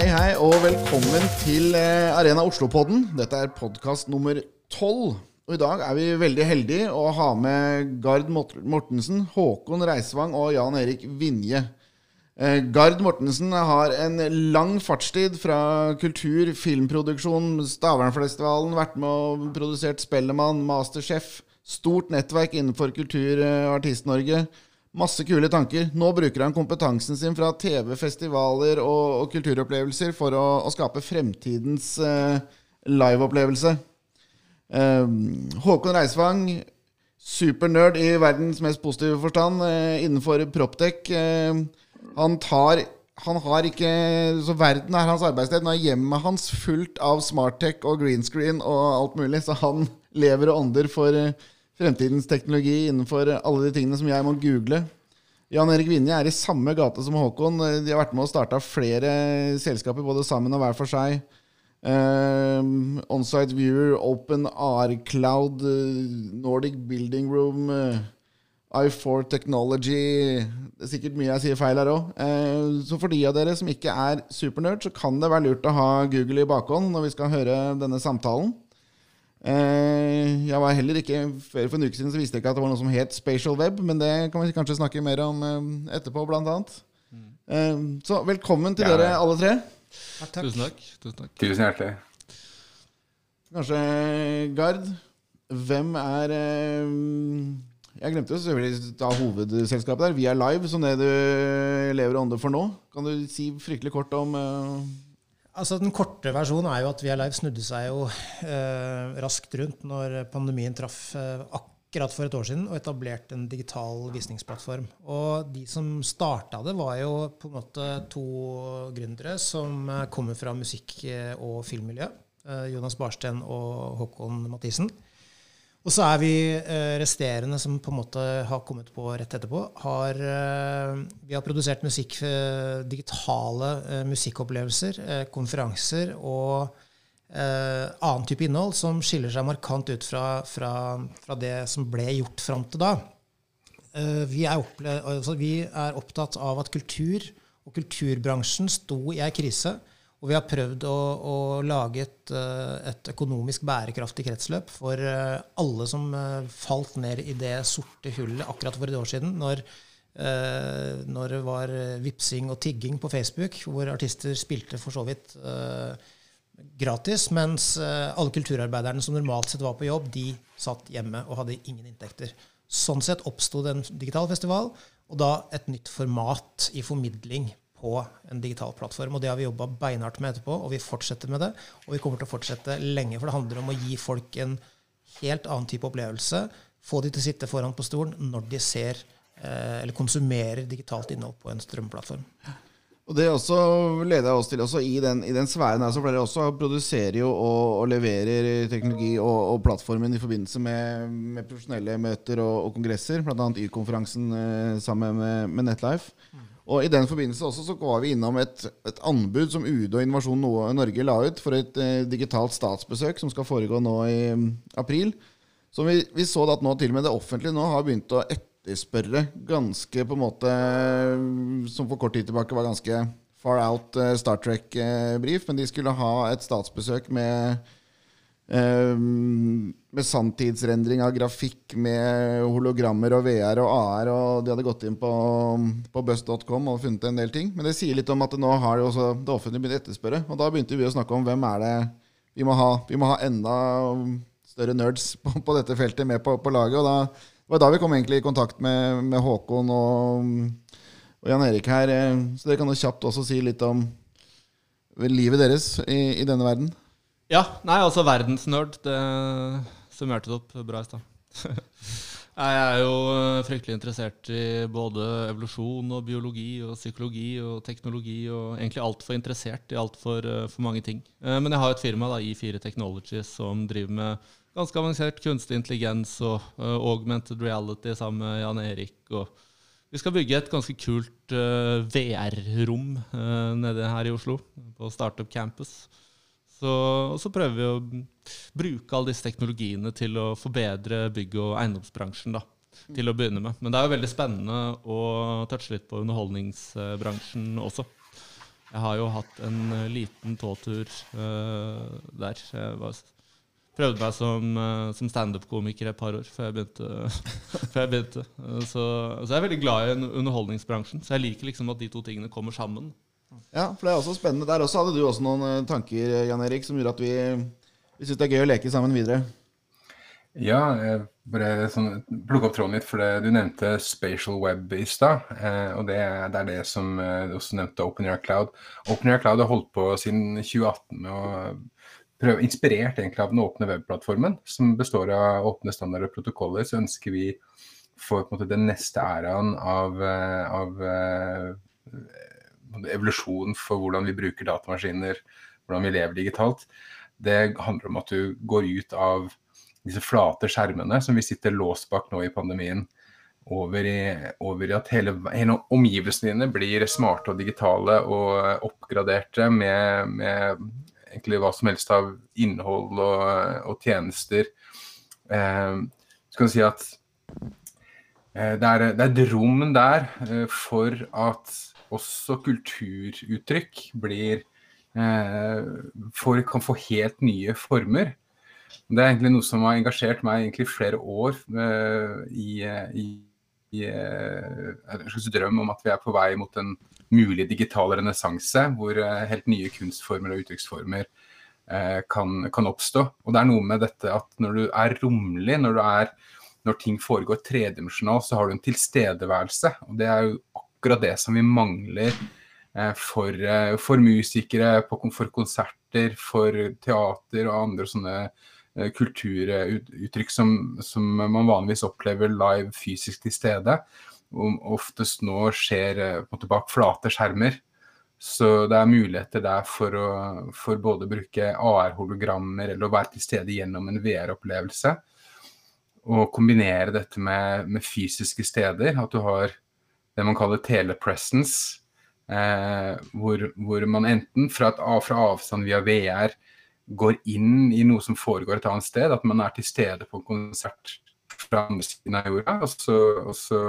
Hei, hei, og velkommen til eh, Arena Oslo-podden. Dette er podkast nummer tolv. Og i dag er vi veldig heldige å ha med Gard Mortensen, Håkon Reisvang og Jan Erik Vinje. Eh, Gard Mortensen har en lang fartstid fra kultur, filmproduksjon, Stavernfestivalen, vært med og produsert Spellemann, Masterchef. Stort nettverk innenfor kultur- og Artist-Norge. Masse kule tanker. Nå bruker han kompetansen sin fra TV, festivaler og, og kulturopplevelser for å, å skape fremtidens eh, liveopplevelse. Eh, Håkon Reisvang, supernerd i verdens mest positive forstand eh, innenfor Proptech. Eh, han tar han har ikke, så Verden er hans arbeidssted. Nå er hjemmet hans fullt av smarttech og green screen og alt mulig, så han lever og ånder for eh, fremtidens teknologi innenfor alle de tingene som jeg må google. Jan Erik Vinje er i samme gate som Håkon. De har vært med og starta flere selskaper, både sammen og hver for seg. Um, Onsite Viewer, Open AR Cloud, eh, Nordic Building Room, eh, I4 Technology Det er sikkert mye jeg sier feil her òg. så for de av dere som ikke er supernerd, så kan det være lurt å ha Google i bakhånd når vi skal høre denne samtalen. Eh, jeg var heller ikke Før for en uke siden så visste jeg ikke at det var noe som het Spatial Web, men det kan vi kanskje snakke mer om eh, etterpå, blant annet. Eh, så velkommen til Ja, dere alle tre. Tusen takk. Tusen takk. Tusen hjertelig. Kanskje Gard. Hvem er eh, Jeg glemte jo selvfølgelig ta hovedselskapet der. Vi er live, som det du lever og ånder for nå. Kan du si fryktelig kort om eh, Altså Den korte versjonen er jo at Via Live snudde seg jo eh, raskt rundt når pandemien traff eh, akkurat for et år siden og etablerte en digital visningsplattform. Og de som starta det, var jo på en måte to gründere som eh, kommer fra musikk- og filmmiljø. Eh, Jonas Barsten og Håkon Mathisen. Og så er vi eh, resterende som på en måte har kommet på rett etterpå. Har, eh, vi har produsert musikk, eh, digitale musikkopplevelser, konferanser og annen type innhold som skiller seg markant ut fra, fra, fra det som ble gjort fram til da. Vi, er altså, vi er opptatt av at kultur og kulturbransjen sto i ei krise. Og vi har prøvd å, å lage et, eh, et økonomisk bærekraftig kretsløp for eh, alle som eh, falt ned i det sorte hullet akkurat for et år siden, når, når det var vipsing og tigging på Facebook, hvor artister spilte for så vidt gratis, mens alle kulturarbeiderne som normalt sett var på jobb, de satt hjemme og hadde ingen inntekter. Sånn sett oppsto en digital festival, og da et nytt format i formidling på en digital plattform. Og det har vi jobba beinhardt med etterpå, og vi fortsetter med det. Og vi kommer til å fortsette lenge, for det handler om å gi folk en helt annen type opplevelse. Få de til å sitte foran på stolen når de ser eh, eller konsumerer digitalt innhold på en strømplattform. Og det også leder oss til også i den, i den sfæren her, så pleier dere også produserer produsere og, og leverer teknologi og, og plattformen i forbindelse med, med profesjonelle møter og, og kongresser, bl.a. Y-konferansen eh, sammen med, med Netlife. Og I den forbindelse også så var vi innom et, et anbud som UD og Innovasjon Norge la ut for et eh, digitalt statsbesøk som skal foregå nå i mm, april. Så vi, vi så at nå til og med det offentlige nå har begynt å etterspørre ganske på en måte Som for kort tid tilbake var ganske far out eh, Star Trek-brief, men de skulle ha et statsbesøk med eh, med sanntidsrendring av grafikk, med hologrammer og VR og AR. Og de hadde gått inn på, på buzz.com og funnet en del ting. Men det sier litt om at nå har det, også, det offentlige begynt å etterspørre. Og da begynte vi å snakke om hvem er det vi må ha. Vi må ha enda større nerds på, på dette feltet med på, på laget. Og da, det var da vi kom egentlig i kontakt med, med Håkon og, og Jan Erik her. Eh, Så dere kan jo kjapt også si litt om livet deres i, i denne verden. Ja, nei, altså verdensnerd. Det summerte det opp bra i stad. Jeg er jo eh, fryktelig interessert i både evolusjon og biologi og psykologi og teknologi og egentlig altfor interessert i altfor uh, for mange ting. Eh, men jeg har et firma, da, I4 Technologies, som driver med ganske avansert kunstig intelligens og eh, augmented reality sammen med Jan Erik. og vi skal bygge et ganske kult eh, VR-rom eh, nede her i Oslo, på Startup Campus. Så, og så prøver vi å bruke alle disse teknologiene til å forbedre bygg- og eiendomsbransjen. da, til å begynne med. Men det er jo veldig spennende å touche litt på underholdningsbransjen også. Jeg har jo hatt en uh, liten tåtur uh, der. Jeg var, prøvde meg som, uh, som standup-komiker et par år før jeg begynte. før jeg begynte. Så, så, jeg er veldig glad i underholdningsbransjen. Så jeg liker liksom at de to tingene kommer sammen. Ja, for det er også spennende. Der også hadde du også noen tanker Jan Erik, som gjorde at vi, vi syns det er gøy å leke sammen videre. Ja, jeg bare sånn, plukke opp tråden litt, for det, du nevnte Spatial Web i stad. Eh, og det, det, er det som eh, du også nevnte OpenAir Cloud. OpenAir Cloud har holdt på siden 2018 med å prøve, inspirert egentlig av den åpne webplattformen, som består av åpne standarder og protokoller, så ønsker vi en måte, den neste æraen av, eh, av evolusjon for hvordan vi bruker datamaskiner, hvordan vi lever digitalt. Det handler om at du går ut av disse flate skjermene som vi sitter låst bak nå i pandemien, over i, over i at hele, hele, omgivelsene dine blir smarte og digitale og oppgraderte med, med egentlig hva som helst av innhold og, og tjenester. Eh, skal si at eh, det, er, det er et rom der eh, for at også kulturuttrykk blir eh, for, kan få helt nye former. Det er egentlig noe som har engasjert meg egentlig flere år uh, i, i, i uh, en slags drøm om at vi er på vei mot en mulig digital renessanse, hvor helt nye kunstformer og uttrykksformer kan, kan, oppstå. Og det er noe med dette at når du er romlig, når, når ting foregår tredimensjonalt, så har du en tilstedeværelse. Og det er jo akkurat det som vi mangler for, for musikere, for konserter, for teater og andre sånne Eh, kulturuttrykk som, som, man vanligvis opplever live fysisk til stede. Og oftest nå skjer eh, bak flate skjermer. Så det er muligheter der for å for både å bruke AR-hologrammer eller å være til stede gjennom en VR-opplevelse. Og kombinere dette med, med, fysiske steder. At du har det man kaller telepresence. Eh, hvor, hvor, man enten fra, et, fra avstand via VR går inn i noe som foregår et annet sted. At man er til stede på en konsert fra andre siden av jorda. Og så, og så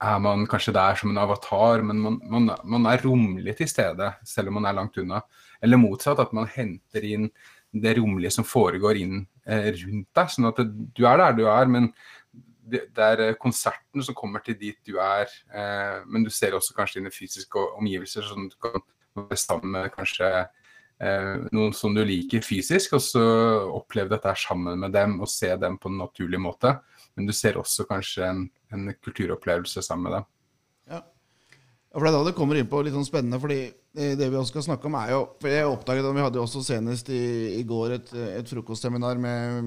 er man kanskje der som en avatar, men man, man, man, er romlig til stede, selv om man er langt unna. Eller motsatt, at man henter inn det romlige som foregår inn eh, rundt deg. Sånn at det, du er der du er, men det, er eh, konserten som kommer til dit du er. Eh, men du ser også kanskje dine fysiske omgivelser, sånn at du kan være sammen med kanskje eh, noen som du liker fysisk, og så oppleve dette sammen med dem og se dem på en naturlig måte. Men du ser også kanskje en, en kulturopplevelse sammen med dem. Ja. for det er da det kommer inn på litt sånn spennende, fordi det vi også skal snakke om, er jo For jeg oppdaget at vi hadde også senest i, i går et, et frokostseminar med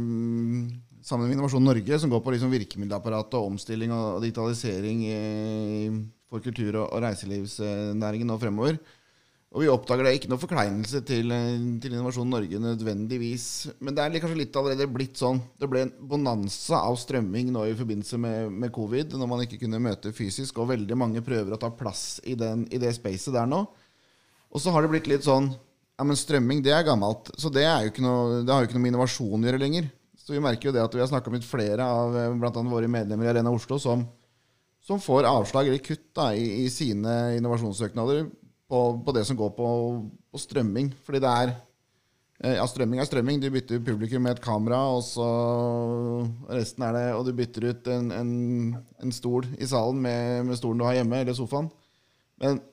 sammen med Innovasjon Norge, som går på liksom virkemiddelapparatet og omstilling og digitalisering for kultur- og, reiselivsnæringen nå fremover. Og vi oppdager det ikke noe forkleinelse til, til, Innovasjon Norge nødvendigvis. Men det er kanskje litt allerede blitt sånn. Det ble en bonanza av strømming nå i forbindelse med, med, covid, når man ikke kunne møte fysisk, og veldig mange prøver å ta plass i, den, i det spacet der nå. Og så har det blitt litt sånn Ja, men strømming, det er gammelt. Så det, er jo ikke noe, det har jo ikke noe med innovasjon å gjøre lenger. Så vi merker jo det at vi har snakka med flere av eh, bl.a. våre medlemmer i Arena Oslo som, som får avslag eller kutt da, i, i sine innovasjonssøknader på, på det som går på, på, strømming. Fordi det er eh, Ja, strømming er strømming. Du bytter publikum med et kamera, og så resten er det Og du bytter ut en, en, en stol i salen med, med, stolen du har hjemme, eller sofaen. Men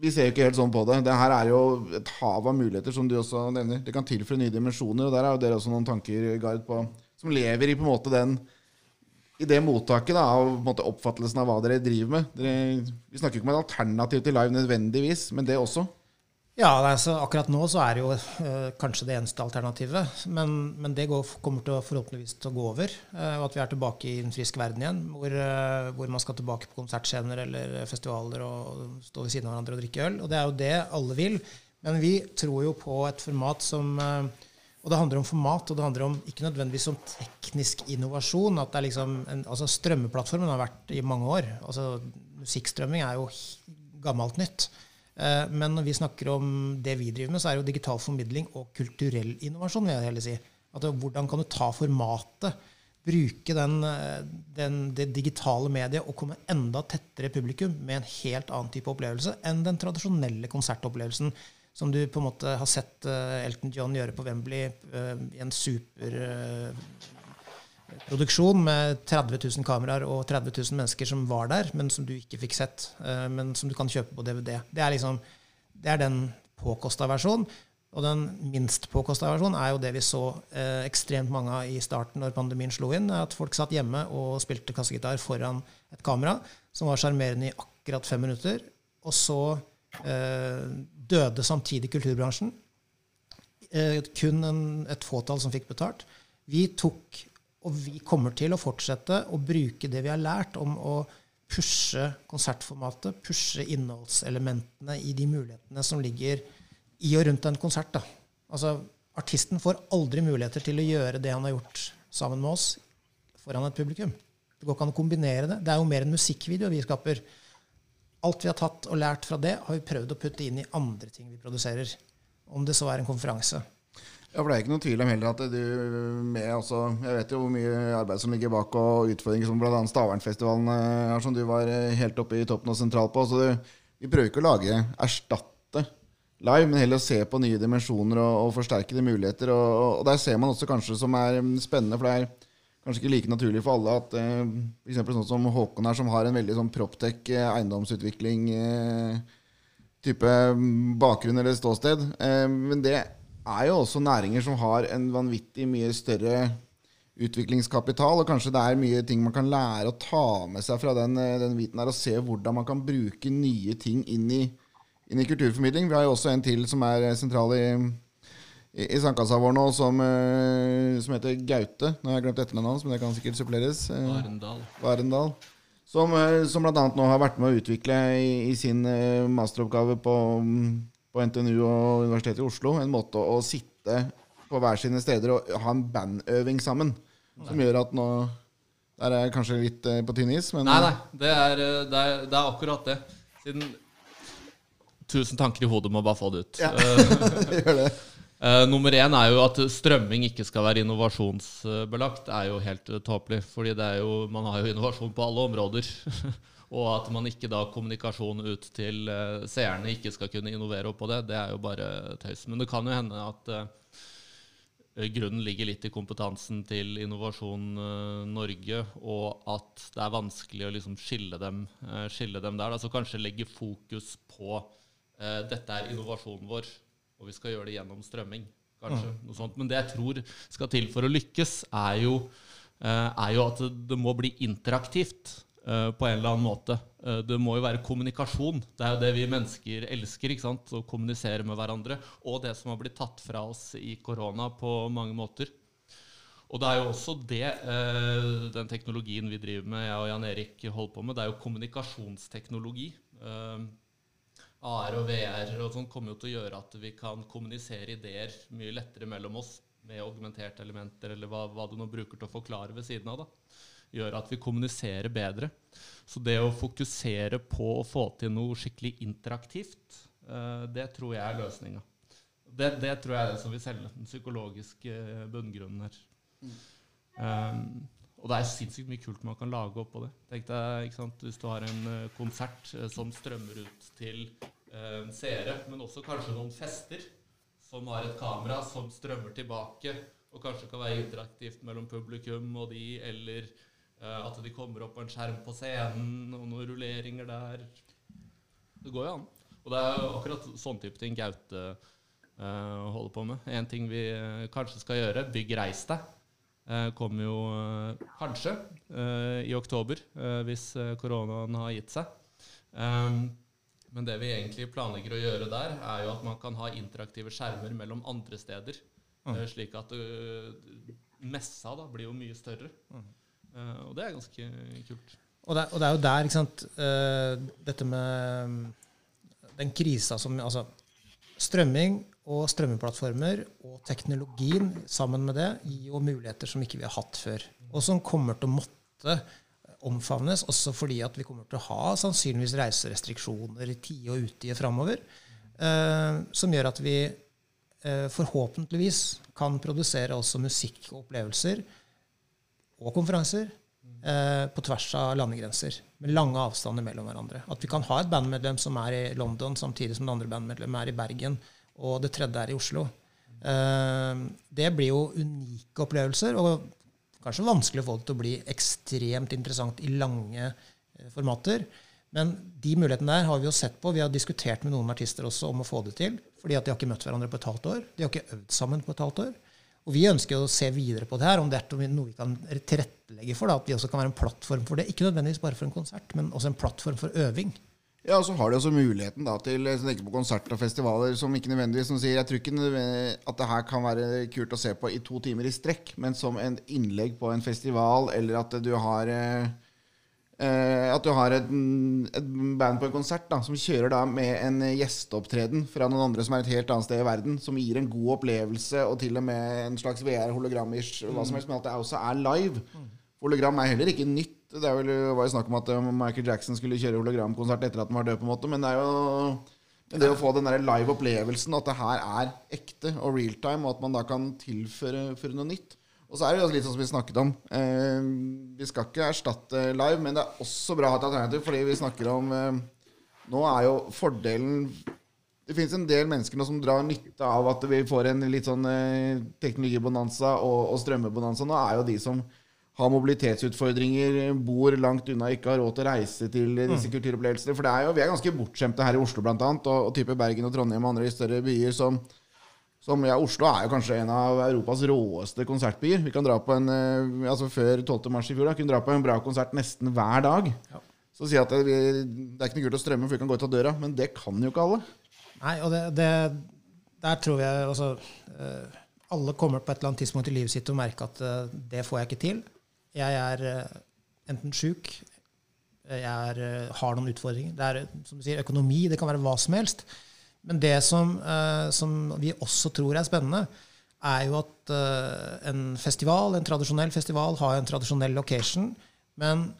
vi ser jo ikke helt sånn på det. Det her er jo et hav av muligheter, som du også nevner. Det kan tilføre nye dimensjoner, og der er jo dere også noen tanker, Gard, på som lever i på en måte den i det mottaket da, av måte, oppfattelsen av hva dere driver med. Dere, vi snakker ikke om et alternativ til live nødvendigvis, men det også. Ja, altså, akkurat nå så er det jo øh, kanskje det eneste alternativet. Men, men det går, kommer til å, forhåpentligvis til å gå over. Øh, og at vi er tilbake i en frisk verden igjen, hvor, øh, hvor, man skal tilbake på konsertscener eller festivaler og stå ved siden av hverandre og drikke øl. Og det er jo det alle vil. Men vi tror jo på et format som og det handler om format, og det handler om, ikke nødvendigvis om teknisk innovasjon. at det er liksom en, altså Strømmeplattformen har vært i mange år. altså Musikkstrømming er jo gammelt nytt. Eh, men når vi snakker om det vi driver med, så er det jo digital formidling og kulturell innovasjon. vil jeg heller si. At, hvordan kan du ta formatet, bruke den, eh, den, det digitale mediet og komme enda tettere publikum med en helt annen type opplevelse enn den tradisjonelle konsertopplevelsen som du på en måte har sett Elton John gjøre på Wembley i en superproduksjon uh, med 30 000 kameraer og 30 000 mennesker som var der, men som du ikke fikk sett, men som du kan kjøpe på DVD. Det er, liksom, det er den påkosta versjonen. Og den minst påkosta versjonen er jo det vi så eh, ekstremt mange av i starten når pandemien slo inn. At folk satt hjemme og spilte kassegitar foran et kamera som var sjarmerende i akkurat fem minutter. Og så eh, døde samtidig kulturbransjen. Eh, kun en, et fåtall som fikk betalt. Vi tok, og vi kommer til å fortsette å bruke det vi har lært om å pushe konsertformatet, pushe innholdselementene i de mulighetene som ligger i og rundt en konsert. da. Altså, Artisten får aldri muligheter til å gjøre det han har gjort sammen med oss, foran et publikum. Det går ikke an å kombinere det. Det er jo mer en musikkvideo vi skaper. Alt vi har tatt og lært fra det, har vi prøvd å putte inn i andre ting vi produserer. Om det så er en konferanse. Ja, for Det er ikke noen tvil om heller at du med også, Jeg vet jo hvor mye arbeid som ligger bak, og utfordringer som bl.a. Stavernfestivalen her, som du var helt oppe i toppen og sentral på. så du, Vi prøver ikke å lage erstatte live, men heller å se på nye dimensjoner og, og forsterkede muligheter. Og, og, der ser man også kanskje som er spennende, for det er kanskje ikke like naturlig for alle at eh, f.eks. sånn som Håkon her, som har en veldig sånn proptech eh, eiendomsutvikling eh, type bakgrunn eller ståsted. Eh, men det er jo også næringer som har en vanvittig mye større utviklingskapital, og kanskje det er mye ting man kan lære å ta med seg fra den, eh, den biten her, og se hvordan man kan bruke nye ting inn i inn i kulturformidling. Vi har jo også en til som er sentral i, i, i sandkassa vår nå, som, uh, som, heter Gaute. Nå har jeg glemt etternavnet hans, men det kan sikkert suppleres. Uh, Varendal. Varendal. Som, som bl.a. nå har vært med å utvikle i, i sin masteroppgave på, på, NTNU og Universitetet i Oslo en måte å, sitte på hver sine steder og ha en bandøving sammen. Som gjør at nå Der er jeg kanskje litt på tynn is, men Nei, nei. Det er, det er, det er akkurat det. Siden tusen tanker i hodet, må bare få det ut. Ja. Gjør det. Uh, nummer én er jo at strømming ikke skal være innovasjonsbelagt. Det er jo helt tåpelig. fordi jo, man har jo innovasjon på alle områder. og at man ikke da kommunikasjon ut til uh, seerne ikke skal kunne innovere oppå på det, det er jo bare tøys. Men det kan jo hende at uh, grunnen ligger litt i kompetansen til Innovasjon Norge, og at det er vanskelig å liksom skille, dem, skille dem der. Altså kanskje legge fokus på uh, dette er innovasjonen vår, og vi skal gjøre det gjennom strømming. Kanskje, mm. noe sånt. Men det jeg tror skal til for å lykkes, er jo, uh, er jo at det må bli interaktivt. Uh, på en eller annen måte. Uh, det må jo være kommunikasjon. Det er jo det vi mennesker elsker. ikke sant? Å kommunisere med hverandre. Og det som har blitt tatt fra oss i korona på mange måter. Og det er jo også det uh, den teknologien vi driver med, jeg og Jan Erik holder på med, det er jo kommunikasjonsteknologi. AR og VR og sånn kommer jo til å gjøre at vi kan kommunisere ideer mye lettere mellom oss med augmenterte elementer, eller hva, hva, du nå bruker til å forklare ved siden av. da, Gjør at vi kommuniserer bedre. Så det å fokusere på å få til noe skikkelig interaktivt, uh, det tror jeg er løsninga. Det, det, tror jeg er det som vil selge, den psykologiske bunngrunnen her. Mm. Um, og det er sinnssykt mye kult man kan lage oppå det. Tenk deg, ikke sant, Hvis du har en uh, konsert som strømmer ut til uh, seere, men også kanskje noen fester som har et kamera som strømmer tilbake, og kanskje kan være interaktivt mellom publikum og de, eller at de kommer opp på en skjerm på scenen, og noen rulleringer der. Det går jo an. Og det er jo akkurat sånn type ting Gaute holder på med. En ting vi kanskje skal gjøre, bygg Reis deg. Eh, kommer jo eh, kanskje eh, i oktober, hvis koronaen har gitt seg. Men det vi egentlig planlegger å gjøre der, er jo at man kan ha interaktive skjermer mellom andre steder. Mm. Slik at messa da blir jo mye større. Mm. Og det er ganske kult. Og det, og det er jo der, ikke sant Dette med mm, den krisa som Altså, strømming og strømmeplattformer og teknologien sammen med det gir jo muligheter som ikke vi har hatt før. Og som kommer til å måtte omfavnes, også fordi at vi kommer til å ha sannsynligvis reiserestriksjoner i tide og utide framover. Eh, som gjør at vi eh, forhåpentligvis kan produsere også musikk og opplevelser og konferanser eh, på tvers av landegrenser. Med lange avstander mellom hverandre. At vi kan ha et bandmedlem som er i London, samtidig som det andre bandmedlemmet er i Bergen, og det tredje er i Oslo. Eh, det blir jo unike opplevelser, og kanskje vanskelig å få det til å bli ekstremt interessant i lange eh, formater. Men de mulighetene der har vi jo sett på. Vi har diskutert med noen artister også om å få det til. Fordi at de har ikke møtt hverandre på et halvt år. De har ikke øvd sammen på et halvt år. Og vi ønsker å se videre på det her, om det er noe vi kan tilrettelegge for. Da, at vi også kan være en plattform for det. Ikke nødvendigvis bare for en konsert, men også en plattform for øving. Ja, og så har de også muligheten da, til å tenke på konserter og festivaler som ikke nødvendigvis som sier, Jeg tror ikke at det her kan være kult å se på i to timer i strekk, men som en innlegg på en festival, eller at du har eh, at du har et, et, band på en konsert da, som kjører da med en gjesteopptreden fra noen andre som er et helt annet sted i verden, som gir en god opplevelse, og til og med en slags VR-hologram-ish, hva som helst, men at det også er live. Hologram er heller ikke nytt. Det er vel, var jo snakk om at eh, Michael Jackson skulle kjøre hologramkonsert etter at han var død, på en måte, men det er jo det å få den der live opplevelsen, at det her er ekte og real time, og at man da kan tilføre noe nytt. Og så er det litt sånn som vi snakket om. Eh, vi skal ikke erstatte live, men det er også bra å ha et alternativ, fordi vi snakker om eh, Nå er jo fordelen Det finnes en del mennesker nå som drar nytte av at vi får en litt sånn eh, teknologibonanza og, og strømmebonanza. Nå er jo de som har mobilitetsutfordringer, bor langt unna, ikke har råd til å reise til disse mm. kulturopplevelsene. For det er jo, vi er ganske bortskjemte her i Oslo, annet, og, og type Bergen og Trondheim og andre i større byer som som, ja, Oslo er jo kanskje en av Europas råeste konsertbyer. Vi kan dra på en, eh, altså Før 12. mars i fjor da, kunne dra på en bra konsert nesten hver dag. Ja. Så si at det, det, er ikke noe kult å strømme, for vi kan gå ut av døra. Men det kan jo ikke alle. Nei, og det, det der tror jeg altså, Alle kommer på et eller annet tidspunkt i livet sitt og merker at uh, det får jeg ikke til. Jeg er enten sjuk, jeg er, har noen utfordringer. Det er som du sier, økonomi, det kan være hva som helst. Men det som, eh, som, vi også tror er spennende, er jo at eh, en festival, en tradisjonell festival har en tradisjonell location, men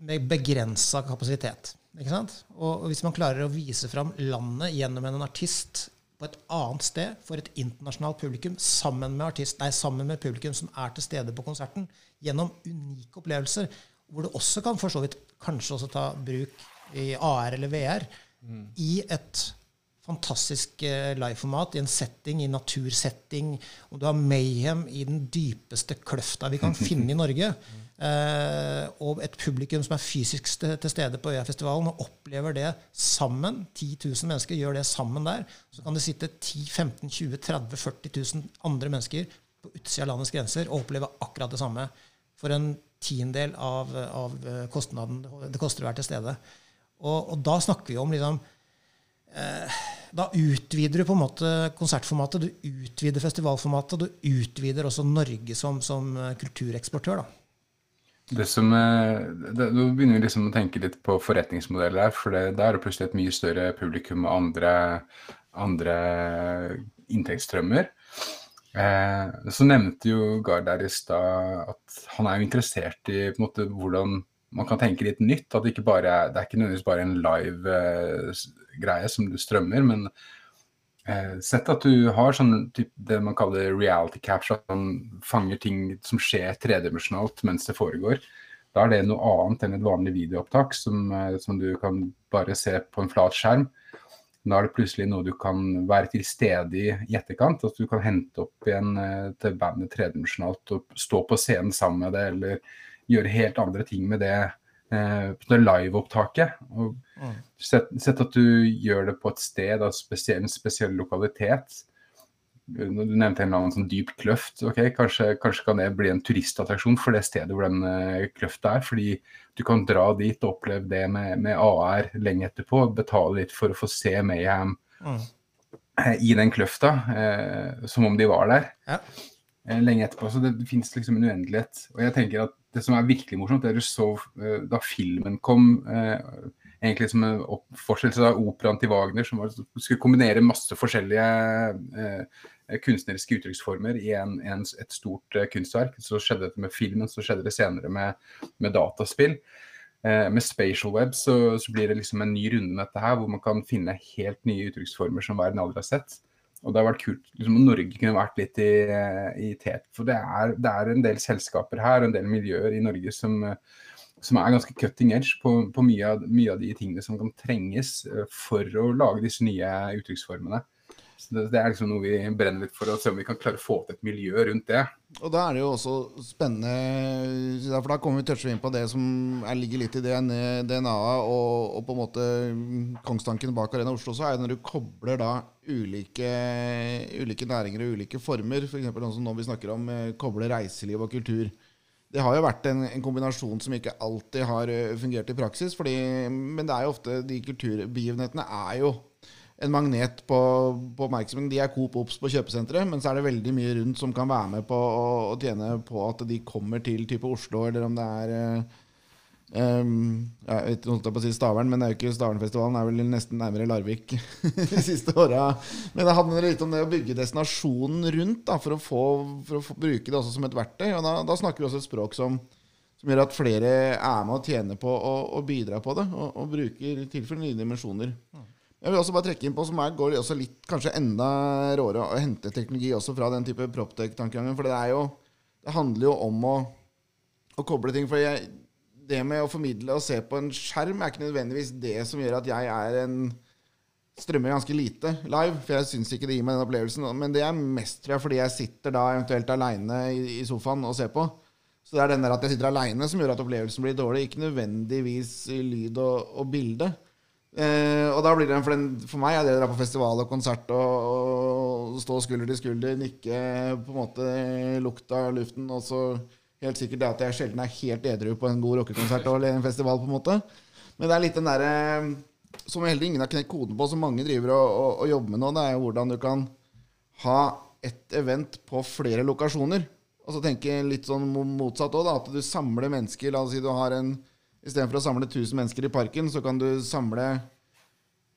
med begrensa kapasitet. Ikke sant? Og, hvis man klarer å vise fram landet gjennom en artist på et annet sted for et internasjonalt publikum, sammen med, artist, nei, sammen med publikum som er til stede på konserten, gjennom unike opplevelser, hvor du også kan for så vidt kanskje også ta bruk i AR eller VR, mm. i et fantastisk eh, liveformat i en setting, i natursetting. Og du har Mayhem i den dypeste kløfta vi kan finne i Norge. Eh, og et publikum som er fysisk til stede på Øyafestivalen og opplever det sammen. 10 000 mennesker gjør det sammen der. Så kan det sitte 10 15 20 30 40 000 andre mennesker på utsida av landets grenser og oppleve akkurat det samme. For en tiendedel av, av kostnaden det koster å være til stede. Og, og da snakker vi om liksom Eh, da utvider du på en måte konsertformatet, du utvider festivalformatet, du utvider også Norge som, som eh, kultureksportør. da. Det som, eh, det, Nå begynner vi liksom å tenke litt på forretningsmodeller her. For det, det er plutselig et mye større publikum og andre, andre inntektsstrømmer. Eh, så nevnte jo Gard der i stad at han er jo interessert i på en måte, hvordan man kan tenke litt nytt. At det, ikke bare, det er ikke nødvendigvis bare en live eh, greie som du strømmer, men eh, sett at du har sånn typ, det man kaller reality capture, at man fanger ting som skjer tredimensjonalt mens det foregår. Da er det noe annet enn et vanlig videoopptak som, eh, som du kan bare se på en flat skjerm. Da er det plutselig noe du kan være til stede i i etterkant. At du kan hente opp igjen eh, til bandet tredimensjonalt og stå på scenen sammen med det, eller gjøre helt andre ting med det, eh, det liveopptaket. Mm. Sett, sett, at du gjør det på et sted av spesiell, en spesiell lokalitet. Du nevnte en eller annen sånn dyp kløft. ok, kanskje, kanskje, kan det bli en turistattraksjon for det stedet hvor den uh, kløfta er. Fordi du kan dra dit og oppleve det med, med AR lenge etterpå. Betale litt for å få se Mayhem mm. i den kløfta, uh, som om de var der. Ja. Uh, lenge etterpå. Så det, det finnes liksom en uendelighet. Og jeg tenker at det som er virkelig morsomt, det er du så eh, da filmen kom eh, egentlig som en fortsettelse av operaen til Wagner, som var, skulle kombinere masse forskjellige eh, kunstneriske uttrykksformer i en, en, et stort eh, kunstverk. Så skjedde dette med filmen, så skjedde det senere med, med dataspill. Eh, med Spatial Web så, så, blir det liksom en ny runde med dette her, hvor man kan finne helt nye uttrykksformer som verden aldri har sett. Og det har vært kult liksom, om Norge kunne vært litt i, i tet. For det er, det er, en del selskaper her, en del miljøer i Norge som, som er ganske cutting edge på, på mye, av, mye, av, de tingene som kan trenges for å lage disse nye uttrykksformene. Det, det, er liksom noe vi brenner litt for, å se om vi kan klare å få til et miljø rundt det. Og da er det jo også spennende, for da kommer vi toucher inn på det som ligger litt i DNA-et og, og, på en måte kongstanken bak Arena Oslo, så er det når du kobler da ulike, ulike næringer og ulike former, f.eks. noe som nå vi snakker om, kobler koble reiseliv og kultur. Det har jo vært en, en, kombinasjon som ikke alltid har eh, fungert i praksis. Fordi, men det er jo ofte de kulturbegivenhetene er jo en magnet på, på oppmerksomheten. De er Coop Obs på kjøpesenteret, men så er det veldig mye rundt som kan være med på å, å tjene på at de kommer til type Oslo, eller om det er um, Jeg vet ikke på å si Stavern, men det er jo ikke Stavernfestivalen. Er vel nesten nærmere Larvik de siste åra. Men det handler litt om det å bygge destinasjonen rundt da, for, å få, for å få, bruke det også som et verktøy. Og da, da snakker vi også et språk som som gjør at flere er med og tjener på å bidra på det, og, og bruker tilfellet nye dimensjoner. Jeg vil også bare trekke inn på som er, går også litt kanskje enda råere å hente teknologi også fra den type proptech-tankegangen. For det jo Det handler jo om å, å koble ting. For jeg, det med å formidle og se på en skjerm er ikke nødvendigvis det som gjør at jeg er en strømmer ganske lite live. For jeg syns ikke det gir meg den opplevelsen. Men det er mest tror jeg, fordi jeg sitter da eventuelt aleine i, i, sofaen og ser på. Så det er den der at jeg sitter aleine som gjør at opplevelsen blir dårlig. Ikke nødvendigvis lyd og, og bilde. Eh, og da blir det for, den, for meg er det å dra på festival og konsert og, og, stå skulder til skulder, nikke på en måte lukta av luften, og så helt sikkert det at jeg sjelden er helt edru på en god rockekonsert eller en festival, på en måte. Men det er litt den derre som heller ingen har knekt koden på, som mange driver og, og, og, jobber med nå, det er hvordan du kan ha et event på flere lokasjoner. Og så tenke litt sånn motsatt òg, at du samler mennesker. La oss si du har en Istedenfor å samle 1000 mennesker i parken, så kan du samle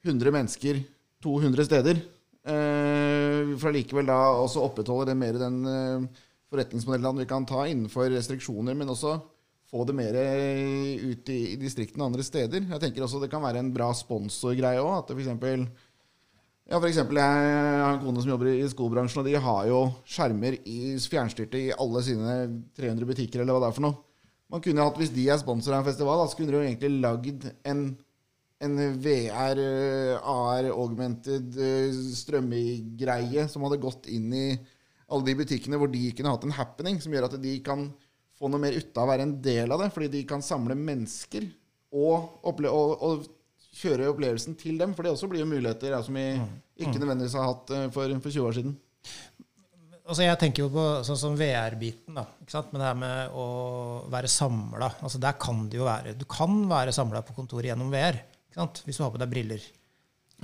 100 mennesker 200 steder. Eh, for allikevel da også opprettholde det mer den eh, forretningsmodellen vi kan ta innenfor restriksjoner, men også få det mer ut i, i distriktene andre steder. Jeg tenker også det kan være en bra sponsorgreie òg. At f.eks. Ja, for eksempel, jeg har en kone som jobber i skobransjen, og de har jo skjermer i fjernstyrte i alle sine 300 butikker, eller hva det er for noe. Man kunne hatt, Hvis de er sponsor av en festival, da, så kunne de jo egentlig lagd en, en VR, eh, AR, augmented eh, strømmegreie som hadde gått inn i alle de butikkene hvor de kunne hatt en happening, som gjør at de kan få noe mer ut av å være en del av det. Fordi de kan samle mennesker og, og, og kjøre opplevelsen til dem. For det også blir jo muligheter ja, som vi mm. ikke mm. nødvendigvis har hatt eh, for, for 20 år siden altså jeg tenker jo på sånn som VR-biten, da. Ikke sant? Men det her med å være samla. Altså der kan det jo være Du kan være samla på kontoret gjennom VR. Ikke sant? Hvis du har på deg briller.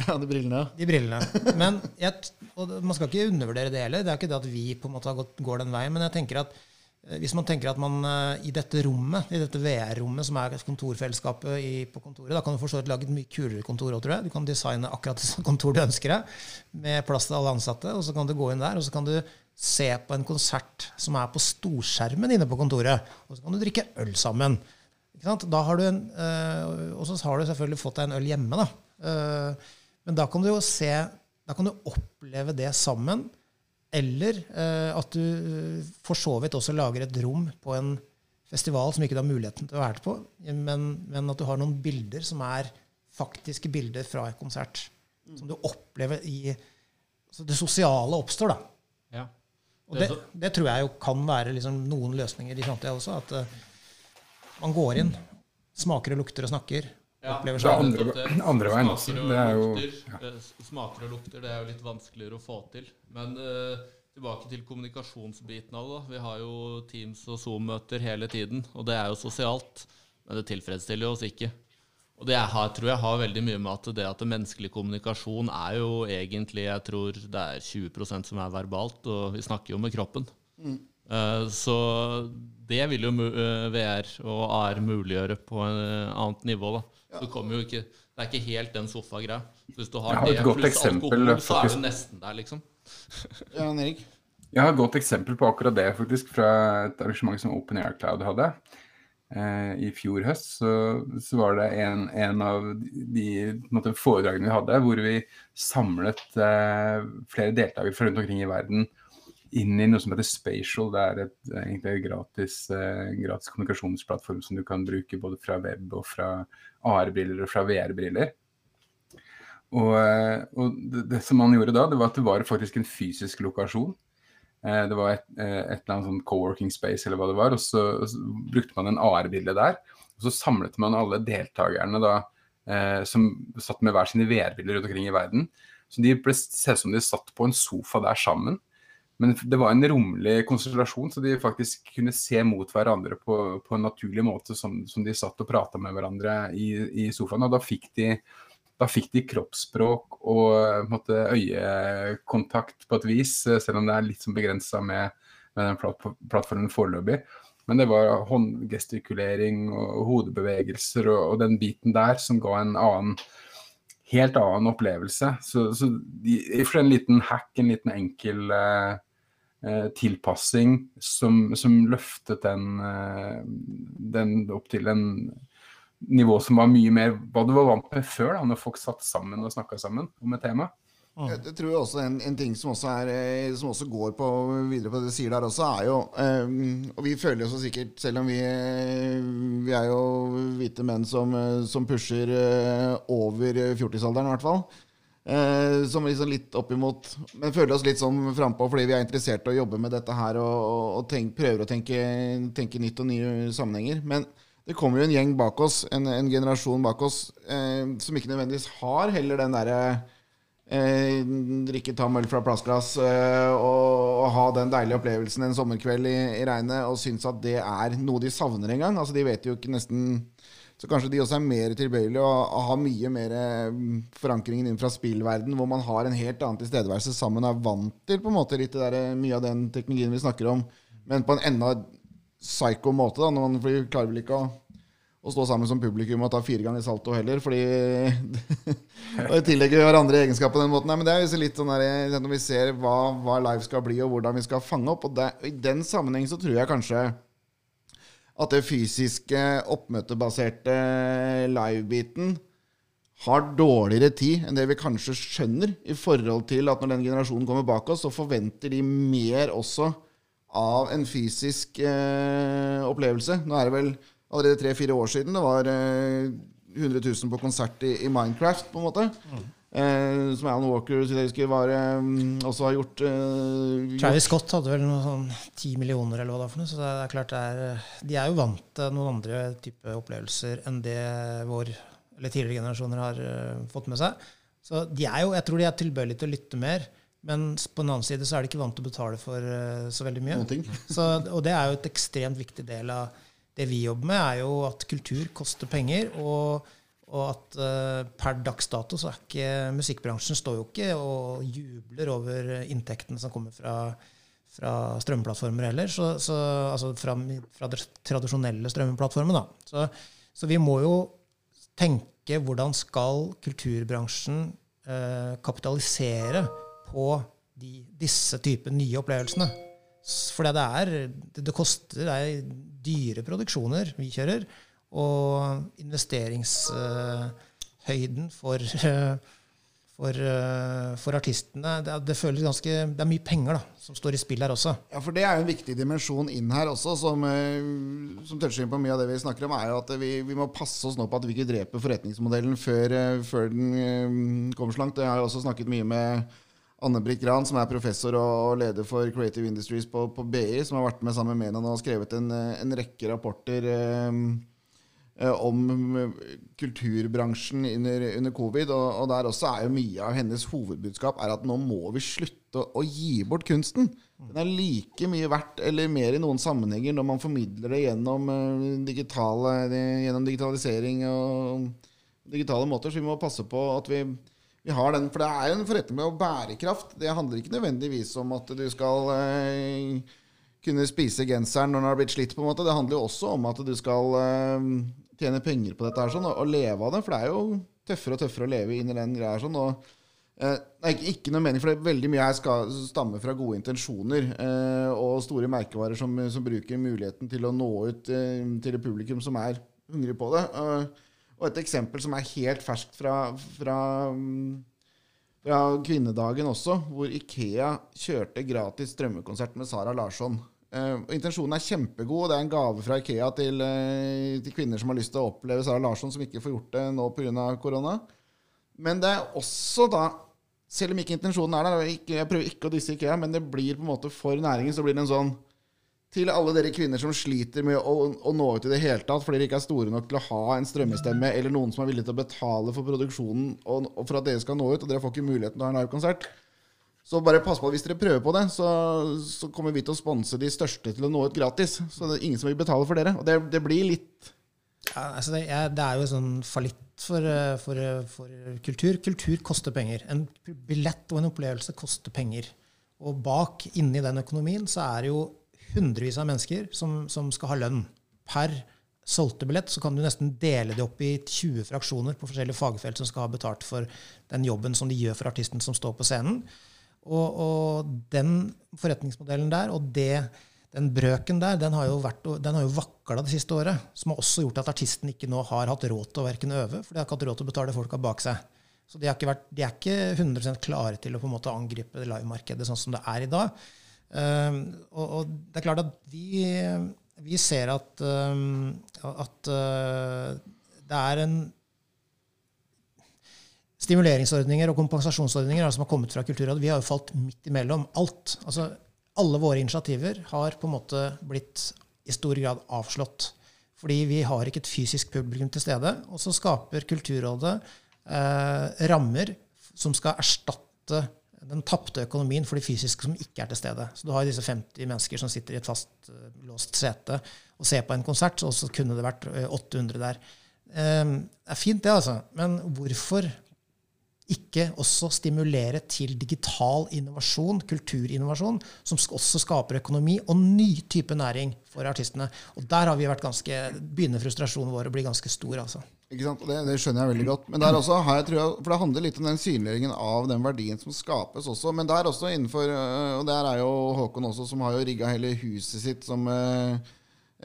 Ja, de brillene. De brillene. Men jeg, og man skal ikke undervurdere det heller. Det er ikke det at vi på en måte går den veien. Men jeg tenker at eh, hvis man tenker at man eh, i dette rommet, i dette VR-rommet som er kontorfellesskapet i, på kontoret, da kan du for lage et mye kulere kontor òg, tror jeg. Du kan designe akkurat det kontor du ønsker deg, med plass til alle ansatte. Og så kan du gå inn der, og så kan du se på en konsert som er på storskjermen inne på kontoret, og så kan du drikke øl sammen. Da har du en, øh, og så har du selvfølgelig fått deg en øl hjemme. Da. Uh, men da kan du jo se Da kan du oppleve det sammen. Eller uh, at du for så vidt også lager et rom på en festival som ikke du har muligheten til å være på, men, men at du har noen bilder som er faktiske bilder fra en konsert. Som du opplever i Så det sosiale oppstår, da. Ja. Og det, det, tror jeg jo kan være liksom noen løsninger i framtida også. At uh, man går inn, smaker og lukter og snakker. Ja, opplever seg andre, andre veien også. Det er jo ja. Eh, smaker og lukter, det er jo litt vanskeligere å få til. Men uh, tilbake til kommunikasjonsbiten av det. Vi har jo Teams og Zoom-møter hele tiden, og det er jo sosialt. Men det tilfredsstiller jo oss ikke. Og det jeg har, tror jeg har veldig mye med at det at menneskelig kommunikasjon er jo egentlig Jeg tror det er 20% som er verbalt, og vi snakker jo med kroppen. Mm. Uh, så det vil jo eh, VR og AR muliggjøre på en uh, annet nivå. da. Ja. Så det, ikke, det er ikke helt den sofagreia. Hvis du har, har det pluss alkohol, så er du nesten der, liksom. ja, Erik? Jeg har et godt eksempel på akkurat det, faktisk, fra et arrangement som Open Air Cloud hadde. Eh, i fjor høst, så, så var det en, en av de måte, foredragene vi hadde, hvor vi samlet eh, flere deltakere fra rundt omkring i verden inn i noe som heter Spatial. Det er et, egentlig en gratis, eh, gratis kommunikasjonsplattform som du kan bruke både fra web og fra AR-briller og fra VR-briller. Og, eh, og det, det, som man gjorde da, det var at det var faktisk en fysisk lokasjon. Eh, det var et, eh, et eller annet sånn co-working space eller hva det var, og så, og så brukte man en AR-bilde der. Og så samlet man alle deltakerne da, eh, som satt med hver sine VR-bilder rundt omkring i verden. Så de ble sett som de satt på en sofa der sammen. Men det var en romlig konstellasjon, så de faktisk kunne se mot hverandre på, på en naturlig måte, som, som de satt og prata med hverandre i, i, sofaen. Og da fikk de, da fikk de kroppsspråk og måte, øyekontakt på et vis, selv om det er litt sånn begrensa med, med, den plattformen foreløpig. Men det var håndgestikulering og hodebevegelser og, og den biten der som ga en annen helt annen opplevelse. Så, så de, for en liten hack, en liten enkel eh, Eh, tilpassing som, som, løftet den, eh, den, opp til en nivå som var mye mer hva du var vant med før, da, når folk satt sammen og snakka sammen om et tema. Jeg, jeg tror også en, en ting som også, er, eh, som også, går på videre på det du sier der også, er jo um, Og vi føler oss sikkert, selv om vi, vi er jo hvite menn som, som pusher over fjortisalderen i hvert fall. Uh, som liksom litt oppimot Men føler oss litt sånn frampå fordi vi er interessert i å jobbe med dette her og, og, og tenk, prøver å tenke, tenke, nytt og nye sammenhenger. Men det kommer jo en gjeng bak oss, en, en generasjon bak oss, eh, som ikke nødvendigvis har heller den derre eh, drikke tam øl fra plastglass eh, og, og, ha den deilige opplevelsen en sommerkveld i, i regnet og syns at det er noe de savner en gang. Altså, de vet jo ikke nesten så kanskje de også er mer tilbøyelige og har mye mer forankringen inn fra spillverden, hvor man har en helt annen tilstedeværelse sammen og er vant til på en måte litt der, mye av den teknologien vi snakker om, men på en enda psycho måte. da, når man, klarer vel ikke å, å stå sammen som publikum og ta fire ganger salto heller, fordi Og tillegge hverandre egenskaper på den måten. Nei, men det er litt sånn der, Når vi ser hva, hva live skal bli, og hvordan vi skal fange opp. og det, I den sammenheng så tror jeg kanskje at det fysiske, oppmøtebaserte live-biten har dårligere tid enn det vi kanskje skjønner, i forhold til at når den generasjonen kommer bak oss, så forventer de mer også av en fysisk eh, opplevelse. Nå er det vel allerede tre-fire år siden det var eh, 100 000 på konsert i, i, Minecraft, på en måte. Mm. Eh, som Alan Walker jeg husker, var, eh, også har gjort eh, Travis Scott hadde vel noe sånn ti millioner, eller hva det var. Så det er klart det er, de er jo vant til noen andre type opplevelser enn det vår eller tidligere generasjoner har fått med seg. Så de er jo, jeg tror de er tilbøyelige til å lytte mer. Men på den annen side så er de ikke vant til å betale for uh, så veldig mye. Så, og det er jo et ekstremt viktig del av det vi jobber med, er jo at kultur koster penger. og og at uh, per dags dato så er ikke musikkbransjen står jo ikke og jubler over inntektene som kommer fra, fra strømplattformer heller. Så, så, altså fra, fra tradisjonelle strømplattformer. Da. Så, så, vi må jo tenke hvordan skal kulturbransjen uh, kapitalisere på de, disse typer nye opplevelsene. For det er det, koster, det er dyre produksjoner vi kjører. Og investeringshøyden for, for, for artistene det, det, føles ganske, det er mye penger da, som står i spill her også. Ja, for Det er jo en viktig dimensjon inn her også, som, eh, som toucher inn på mye av det vi snakker om. er jo at vi, vi, må passe oss nå på at vi ikke dreper forretningsmodellen før, eh, før den eh, kommer så langt. Jeg har også snakket mye med Anne-Britt Gran, som er professor og leder for Creative Industries på, på BI, som har vært med sammen med henne og skrevet en, en rekke rapporter. Eh, Eh, om eh, kulturbransjen under, under covid. Og, og, der også er jo mye av hennes hovedbudskap er at nå må vi slutte å, å gi bort kunsten. Den er like mye verdt, eller mer i noen sammenhenger, når man formidler det gjennom, digitale, gjennom digitalisering og digitale måter. Så vi må passe på at vi, vi har den. For det er en forretning med bærekraft. Det handler ikke nødvendigvis om at du skal eh, kunne spise genseren når den har blitt slitt. på en måte. Det handler jo også om at du skal eh, tjene penger på dette her sånn, og, leve av det. For det er jo tøffere og tøffere å leve inn i den greia sånn. og eh, det er ikke, noe mening, for det veldig mye her skal stamme fra gode intensjoner. Eh, og store merkevarer som, som bruker muligheten til å nå ut eh, til et publikum som er hungrig på det. Uh, og et eksempel som er helt ferskt fra, fra, fra kvinnedagen også, hvor Ikea kjørte gratis strømmekonsert med Sara Larsson. Uh, intensjonen er kjempegod, og det er en gave fra Ikea til, uh, til, kvinner som har lyst til å oppleve Sara Larsson, som ikke får gjort det nå pga. korona. Men det er også da selv om ikke intensjonen er der, jeg prøver ikke å disse IKEA, men det blir på en måte for næringen så blir det en sånn Til alle dere kvinner som sliter med å, å nå ut i det hele tatt fordi dere ikke er store nok til å ha en strømmestemme, eller noen som er villig til å betale for produksjonen og, og for at dere skal nå ut, og dere får ikke muligheten til å ha en livekonsert. Så bare pass på at hvis dere prøver på det, så, så kommer vi til å sponse de største til å nå ut gratis. Så det er ingen som vil betale for dere. Og det, det blir litt ja, altså det, er, det, er, jo sånn fallitt for, eh, for, eh, for, kultur. Kultur koster penger. En billett og en opplevelse koster penger. Og bak, inni den økonomien, så er det jo hundrevis av mennesker som, som skal ha lønn. Per solgte billett så kan du nesten dele det opp i 20 fraksjoner på forskjellige fagfelt som skal ha betalt for den jobben som de gjør for artisten som står på scenen. Og, og den forretningsmodellen der, og det den brøken der den har jo, vært, jo vakla det siste året. Som har også gjort at artisten ikke nå har hatt råd til å verken øve, for de har ikke hatt råd til å betale folka bak seg. Så de, vært, de, er ikke 100% klare til å på en måte angripe livemarkedet sånn som det er i dag. Um, og, og, det er klart at vi, vi ser at, um, at uh, det er en stimuleringsordninger og kompensasjonsordninger som har kommet fra Kulturrådet. Vi har jo falt midt imellom alt. Altså, alle våre initiativer har på en måte blitt i stor grad avslått. Fordi vi har ikke et fysisk publikum til stede. Og så skaper Kulturrådet eh, rammer som skal erstatte den tapte økonomien for de fysiske som ikke er til stede. Så du har disse 50 mennesker som sitter i et fast uh, låst sete og ser på en konsert, og så kunne det vært 800 eh, der. Um, det er fint, det, altså. Men hvorfor ikke også stimulere til digital innovasjon, kulturinnovasjon, som også skaper økonomi og ny type næring for artistene. Og der har vi vært ganske, begynner frustrasjonen vår å bli ganske stor. altså. Ikke sant? Det, det, skjønner jeg veldig godt. Men der også har jeg trua, For det handler litt om den synliggjøringen av den verdien som skapes også. Men der også innenfor Og der er jo Håkon også, som har jo rigga hele huset sitt som uh,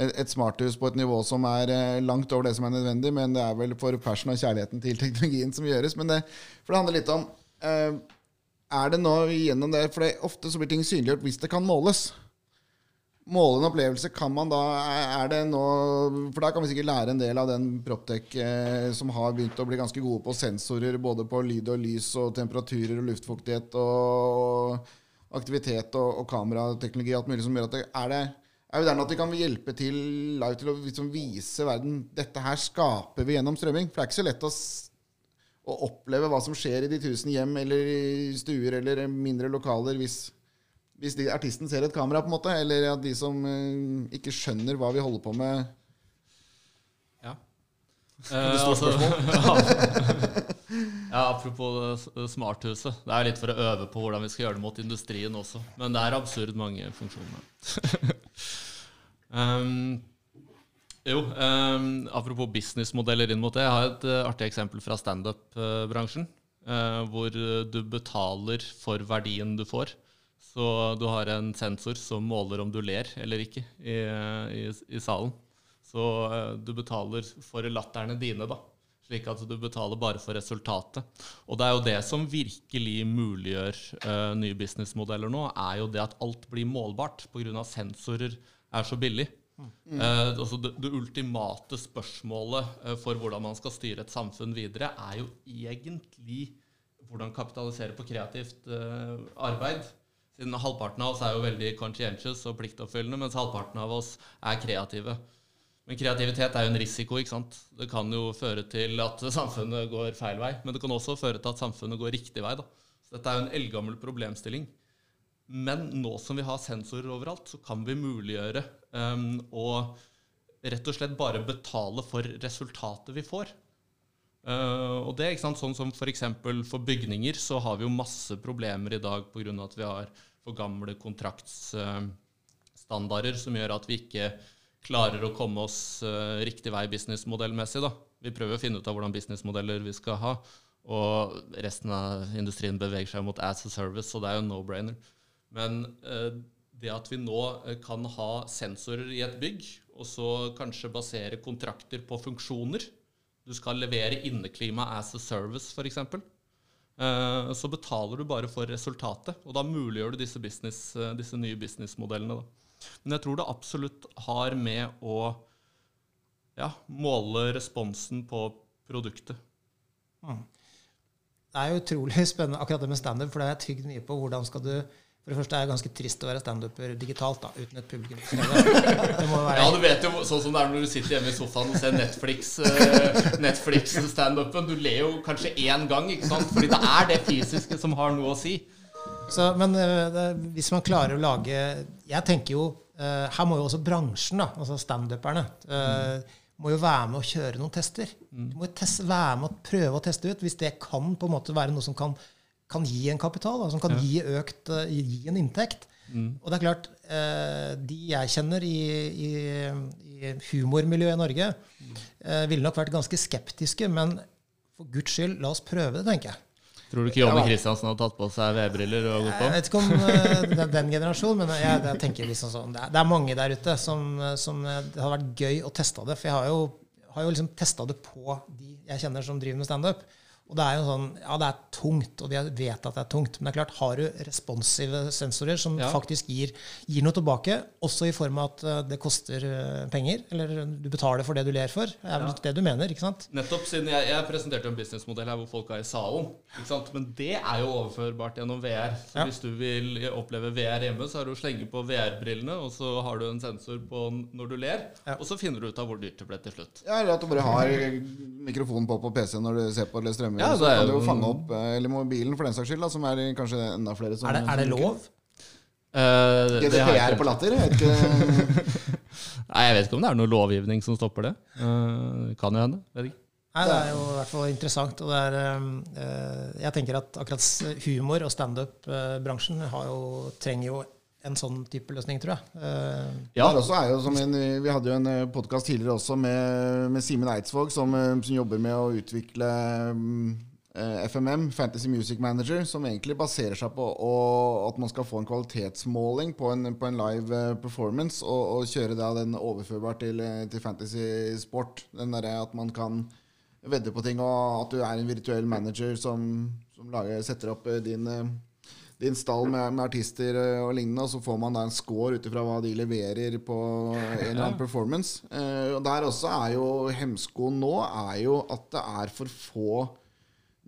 et smarthus på et nivå som er eh, langt over det som er nødvendig, men det er vel for passion og kjærligheten til teknologien som gjøres. Men det, for det handler litt om Er det nå gjennom det For det, ofte så blir ting synliggjort hvis det kan måles. Måle en opplevelse kan man da Er det nå For da kan vi sikkert lære en del av den Proptech eh, som har begynt å bli ganske gode på sensorer, både på lyd og lys og temperaturer og luftfuktighet og aktivitet og, og kamerateknologi og alt mulig som gjør at det er det er jo at vi kan hjelpe til live til å liksom vise verden dette her skaper vi gjennom strømming. For det er ikke så lett å, å oppleve hva som skjer i de tusen hjem eller i stuer eller mindre lokaler hvis, hvis de, artisten ser et kamera, på en måte. Eller at de som uh, ikke skjønner hva vi holder på med Ja. det står altså, ja, apropos smarthuset. Det er litt for å øve på hvordan vi skal gjøre det mot industrien også. Men det er absurd mange funksjoner. Um, jo, um, apropos businessmodeller inn mot det. Jeg har et uh, artig eksempel fra standup-bransjen. Uh, hvor du betaler for verdien du får. Så du har en sensor som måler om du ler eller ikke i, i, i salen. Så uh, du betaler for latterne dine, da. Slik at du betaler bare for resultatet. Og det er jo det som virkelig muliggjør uh, nye businessmodeller nå, er jo det at alt blir målbart pga. sensorer er så billig. Mm. Uh, altså det, det, ultimate spørsmålet uh, for hvordan man skal styre et samfunn videre, er jo egentlig hvordan kapitalisere på kreativt eh, arbeid. Siden halvparten av oss er jo veldig conscientious og pliktoppfyllende, mens halvparten av oss er kreative. Men kreativitet er jo en risiko. ikke sant? Det kan jo føre til at samfunnet går feil vei, men det kan også føre til at samfunnet går riktig vei. da. Så dette er jo en eldgammel problemstilling. Men nå som vi har sensorer overalt, så kan vi muliggjøre um, å rett og slett bare betale for resultatet vi får. Uh, og det, ikke sant, sånn som. For, for bygninger så har vi jo masse problemer i dag pga. at vi har for gamle kontraktsstandarder uh, som gjør at vi ikke klarer å komme oss uh, riktig vei businessmodellmessig. Vi prøver å finne ut av hvordan businessmodeller vi skal ha, og resten av industrien beveger seg mot as a service, så det er jo no-brainer. Men eh, det at vi nå kan ha sensorer i et bygg, og så kanskje basere kontrakter på funksjoner. Du skal levere inneklima as a service, f.eks. Uh, så betaler du bare for resultatet, og da muliggjør du disse, business, uh, disse nye businessmodellene. Men jeg tror det absolutt har med å ja, måle responsen på produktet. Mm. Det er utrolig spennende akkurat det med standup, for det har jeg tygd mye på. Hvordan skal du for det første er det ganske trist å være standuper digitalt da, uten et publikum. ja, du vet jo sånn som det er når du sitter hjemme i sofaen og ser Netflix, uh, Netflix-standupen. Du ler jo kanskje én gang, ikke sant? fordi det er det fysiske som har noe å si. Så, men uh, det, hvis man klarer å lage Jeg tenker jo uh, Her må jo også bransjen, da, altså standuperne, uh, må jo være med å kjøre noen tester. Du må jo teste, være med å prøve å teste ut. Hvis det kan på en måte være noe som kan kan gi en kapital, da, som kan ja. gi, økt, uh, gi en inntekt. Mm. Og det er klart, uh, de jeg kjenner i, i, i humormiljøet i Norge, uh, ville nok vært ganske skeptiske. Men for guds skyld, la oss prøve det, tenker jeg. Tror du ikke Jonny Kristiansen har tatt på seg VR-briller og gått på? Jeg vet ikke om det den, den generasjonen, men jeg, jeg tenker liksom sånn, det, er, er, mange der ute som, som, det hadde vært gøy å teste det. For jeg har jo, har jo liksom testa det på de jeg kjenner som driver med standup. Og det er jo sånn, ja, det er tungt, og de vet at det er tungt. Men det er klart, har du responsive sensorer som ja. faktisk gir, gir, noe tilbake, også i form av at eh, det koster eh, penger, eller du betaler for det du ler for, det er vel ja. det du mener, ikke sant? Nettopp, siden jeg, jeg presenterte en businessmodell her hvor folk er i salen. ikke sant? Men det er jo overførbart gjennom VR. Så ja. hvis du vil oppleve VR hjemme, så har du å slenge på VR-brillene, og så har du en sensor på når du ler, og så finner du ut av hvor dyrt det ble til slutt. Ja, eller at du bare har mikrofonen på på PC når du ser på eller strømmer filmer, ja, så kan du jo fange opp eh, Eller mobilen, for den saks skyld, da, som er kanskje enda flere som Er det, er det lov? Uh, GDPR på latter? Jeg Nei, jeg vet ikke om det er noe lovgivning som stopper det. Uh, kan jo hende. Vet ikke. Nei, Det er jo i hvert fall interessant. og det er, uh, Jeg tenker at akkurat humor- og standup-bransjen trenger jo en sånn type løsning, tror jeg. Uh, ja. En, vi hadde jo en eh, podkast tidligere også med, med Simen Eidsvåg, som, eh, som, jobber med å utvikle um, FMM, Fantasy Music Manager, som egentlig baserer seg på å, at man skal få en kvalitetsmåling på en, på en live performance, og, og kjøre da den overførbar til, til fantasy sport. Den derre at man kan vedde på ting, og at du er en virtuell manager som, som lager, setter opp din din stall med, med, artister eh, og lignende, og så får man da en score ut ifra hva de leverer på en eller annen performance. Eh, og Der også er jo hemskoen nå er jo at det er for få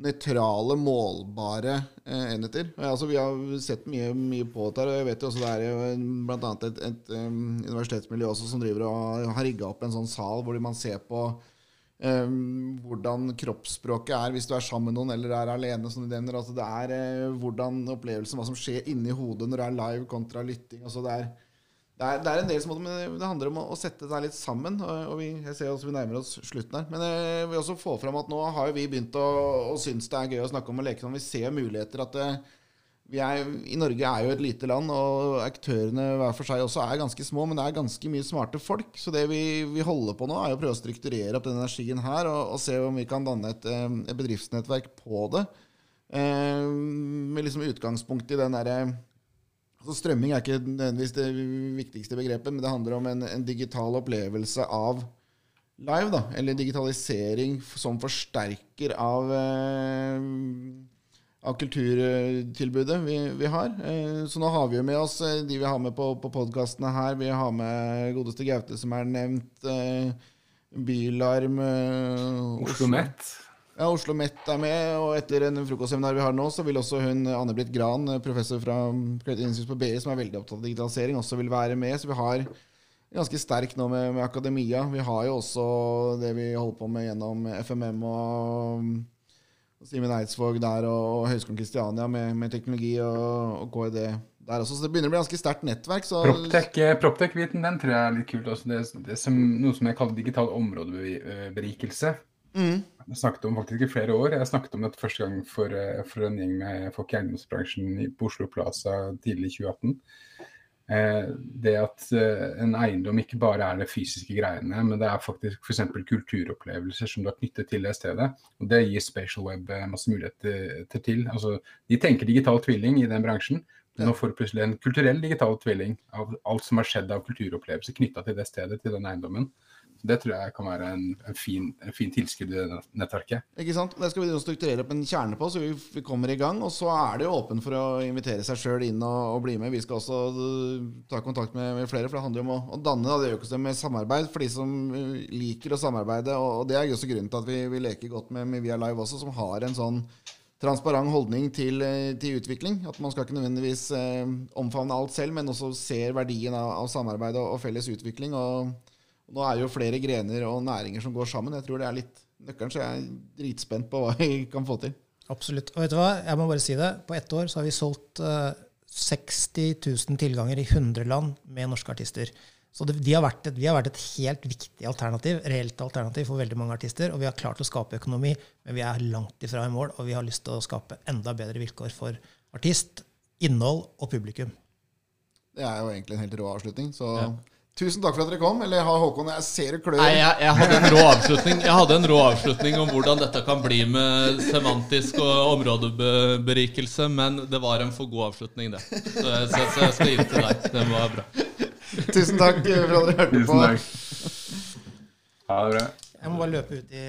nøytrale, målbare eh, enheter. Altså, vi har sett mye, mye på dette. og jeg vet jo også Det er bl.a. et, et um, universitetsmiljø også som driver og har rigga opp en sånn sal hvor man ser på Um, hvordan kroppsspråket er hvis du er sammen med noen eller er alene. Sånn altså det er uh, hvordan opplevelsen, hva som skjer inni hodet når du er live kontra lytting. Altså det, er, det, er, det, er, en del som det handler om å, å sette seg litt sammen. Og, og vi, jeg ser også vi nærmer oss slutten her. Men uh, jeg vil også få fram at nå har vi begynt å, å synes det er gøy å snakke om å leke sånn. Vi ser muligheter at uh, er, I Norge er jo et lite land, og aktørene hver for seg også er ganske små, men det er ganske mye smarte folk. Så det vi, vi holder på nå, er å prøve å strukturere opp den energien her, og, og se om vi kan danne et, eh, et bedriftsnettverk på det. Eh, med liksom utgangspunkt i den derre altså Strømming er ikke nødvendigvis det viktigste begrepet, men det handler om en, en digital opplevelse av live, da. Eller digitalisering som forsterker av eh, av kulturtilbudet vi, vi har. Eh, så nå har vi jo med oss eh, de vi har med på, på podkastene her. Vi har med godeste Gaute, som er nevnt. Eh, Bylarm. Oslo Met. Ja, Oslo Met er med. Og etter en frokostseminar vi har nå, så vil også hun Anne-Britt Gran, professor fra Institutt på BI, som er veldig opptatt av digitalisering, også vil være med. Så vi har ganske sterk nå med, med akademia. Vi har jo også det vi holder på med gjennom FMM og Simen Eidsvåg der og Høgskolen Kristiania med, med, teknologi og, og KID der også. Så det begynner å bli ganske sterkt nettverk. Proptech-viten, den tror jeg er litt kult. Også. Det, det som, noe som jeg kaller digital områdeberikelse. Mm. Jeg snakket om faktisk i flere år. Jeg snakket om dette første gang for, eh, for en gjeng med folk i eiendomsbransjen på Oslo Plaza tidlig i 2018. Eh, det at eh, en eiendom ikke bare er det fysiske greiene, men det er faktisk f.eks. kulturopplevelser som du har knyttet til det stedet. og Det gir Spatial Web eh, masse muligheter til. Altså, de tenker digital tvilling i den bransjen. Nå får du plutselig en kulturell digital tvilling av alt som har skjedd av kulturopplevelser knytta til det stedet, til den eiendommen. Det tror jeg kan være en, en, fin, en fin, tilskudd i nettverket. Ikke sant? Det skal vi strukturere opp en kjerne på, så vi, vi kommer i gang. Og så er det jo åpen for å invitere seg sjøl inn og, og, bli med. Vi skal også uh, ta kontakt med, med, flere, for det handler jo om å, å danne det økosystemet samarbeid for de som uh, liker å samarbeide. Og, og det er jo også grunnen til at vi, vi leker godt med, med Via Live også, som har en sånn transparent holdning til, uh, til, utvikling. At man skal ikke nødvendigvis eh, omfavne alt selv, men også ser verdien av, av samarbeid og, og, felles utvikling. Og nå er det jo flere grener og næringer som går sammen. Jeg tror det er litt nøkkelen, så jeg er dritspent på hva vi kan få til. Absolutt. Og vet du hva, jeg må bare si det. På ett år så har vi solgt uh, 60 000 tilganger i 100 land med norske artister. Så det, de har et, vi har vært et helt viktig alternativ, reelt alternativ for veldig mange artister. Og vi har klart å skape økonomi, men vi er langt ifra i mål. Og vi har lyst til å skape enda bedre vilkår for artist, innhold og publikum. Det er jo egentlig en helt rå avslutning. Så ja. Tusen takk for at dere kom. Eller har Håkon Jeg ser det klør. Nei, jeg, jeg, hadde en rå avslutning Jeg hadde en rå avslutning om hvordan dette kan bli med semantisk og områdeberikelse, men det var en for god avslutning, det. Så jeg, så, så jeg skal gi det til deg. Den var bra. Tusen takk for at dere hørte på. Takk. Ha det bra. Jeg må bare løpe ut i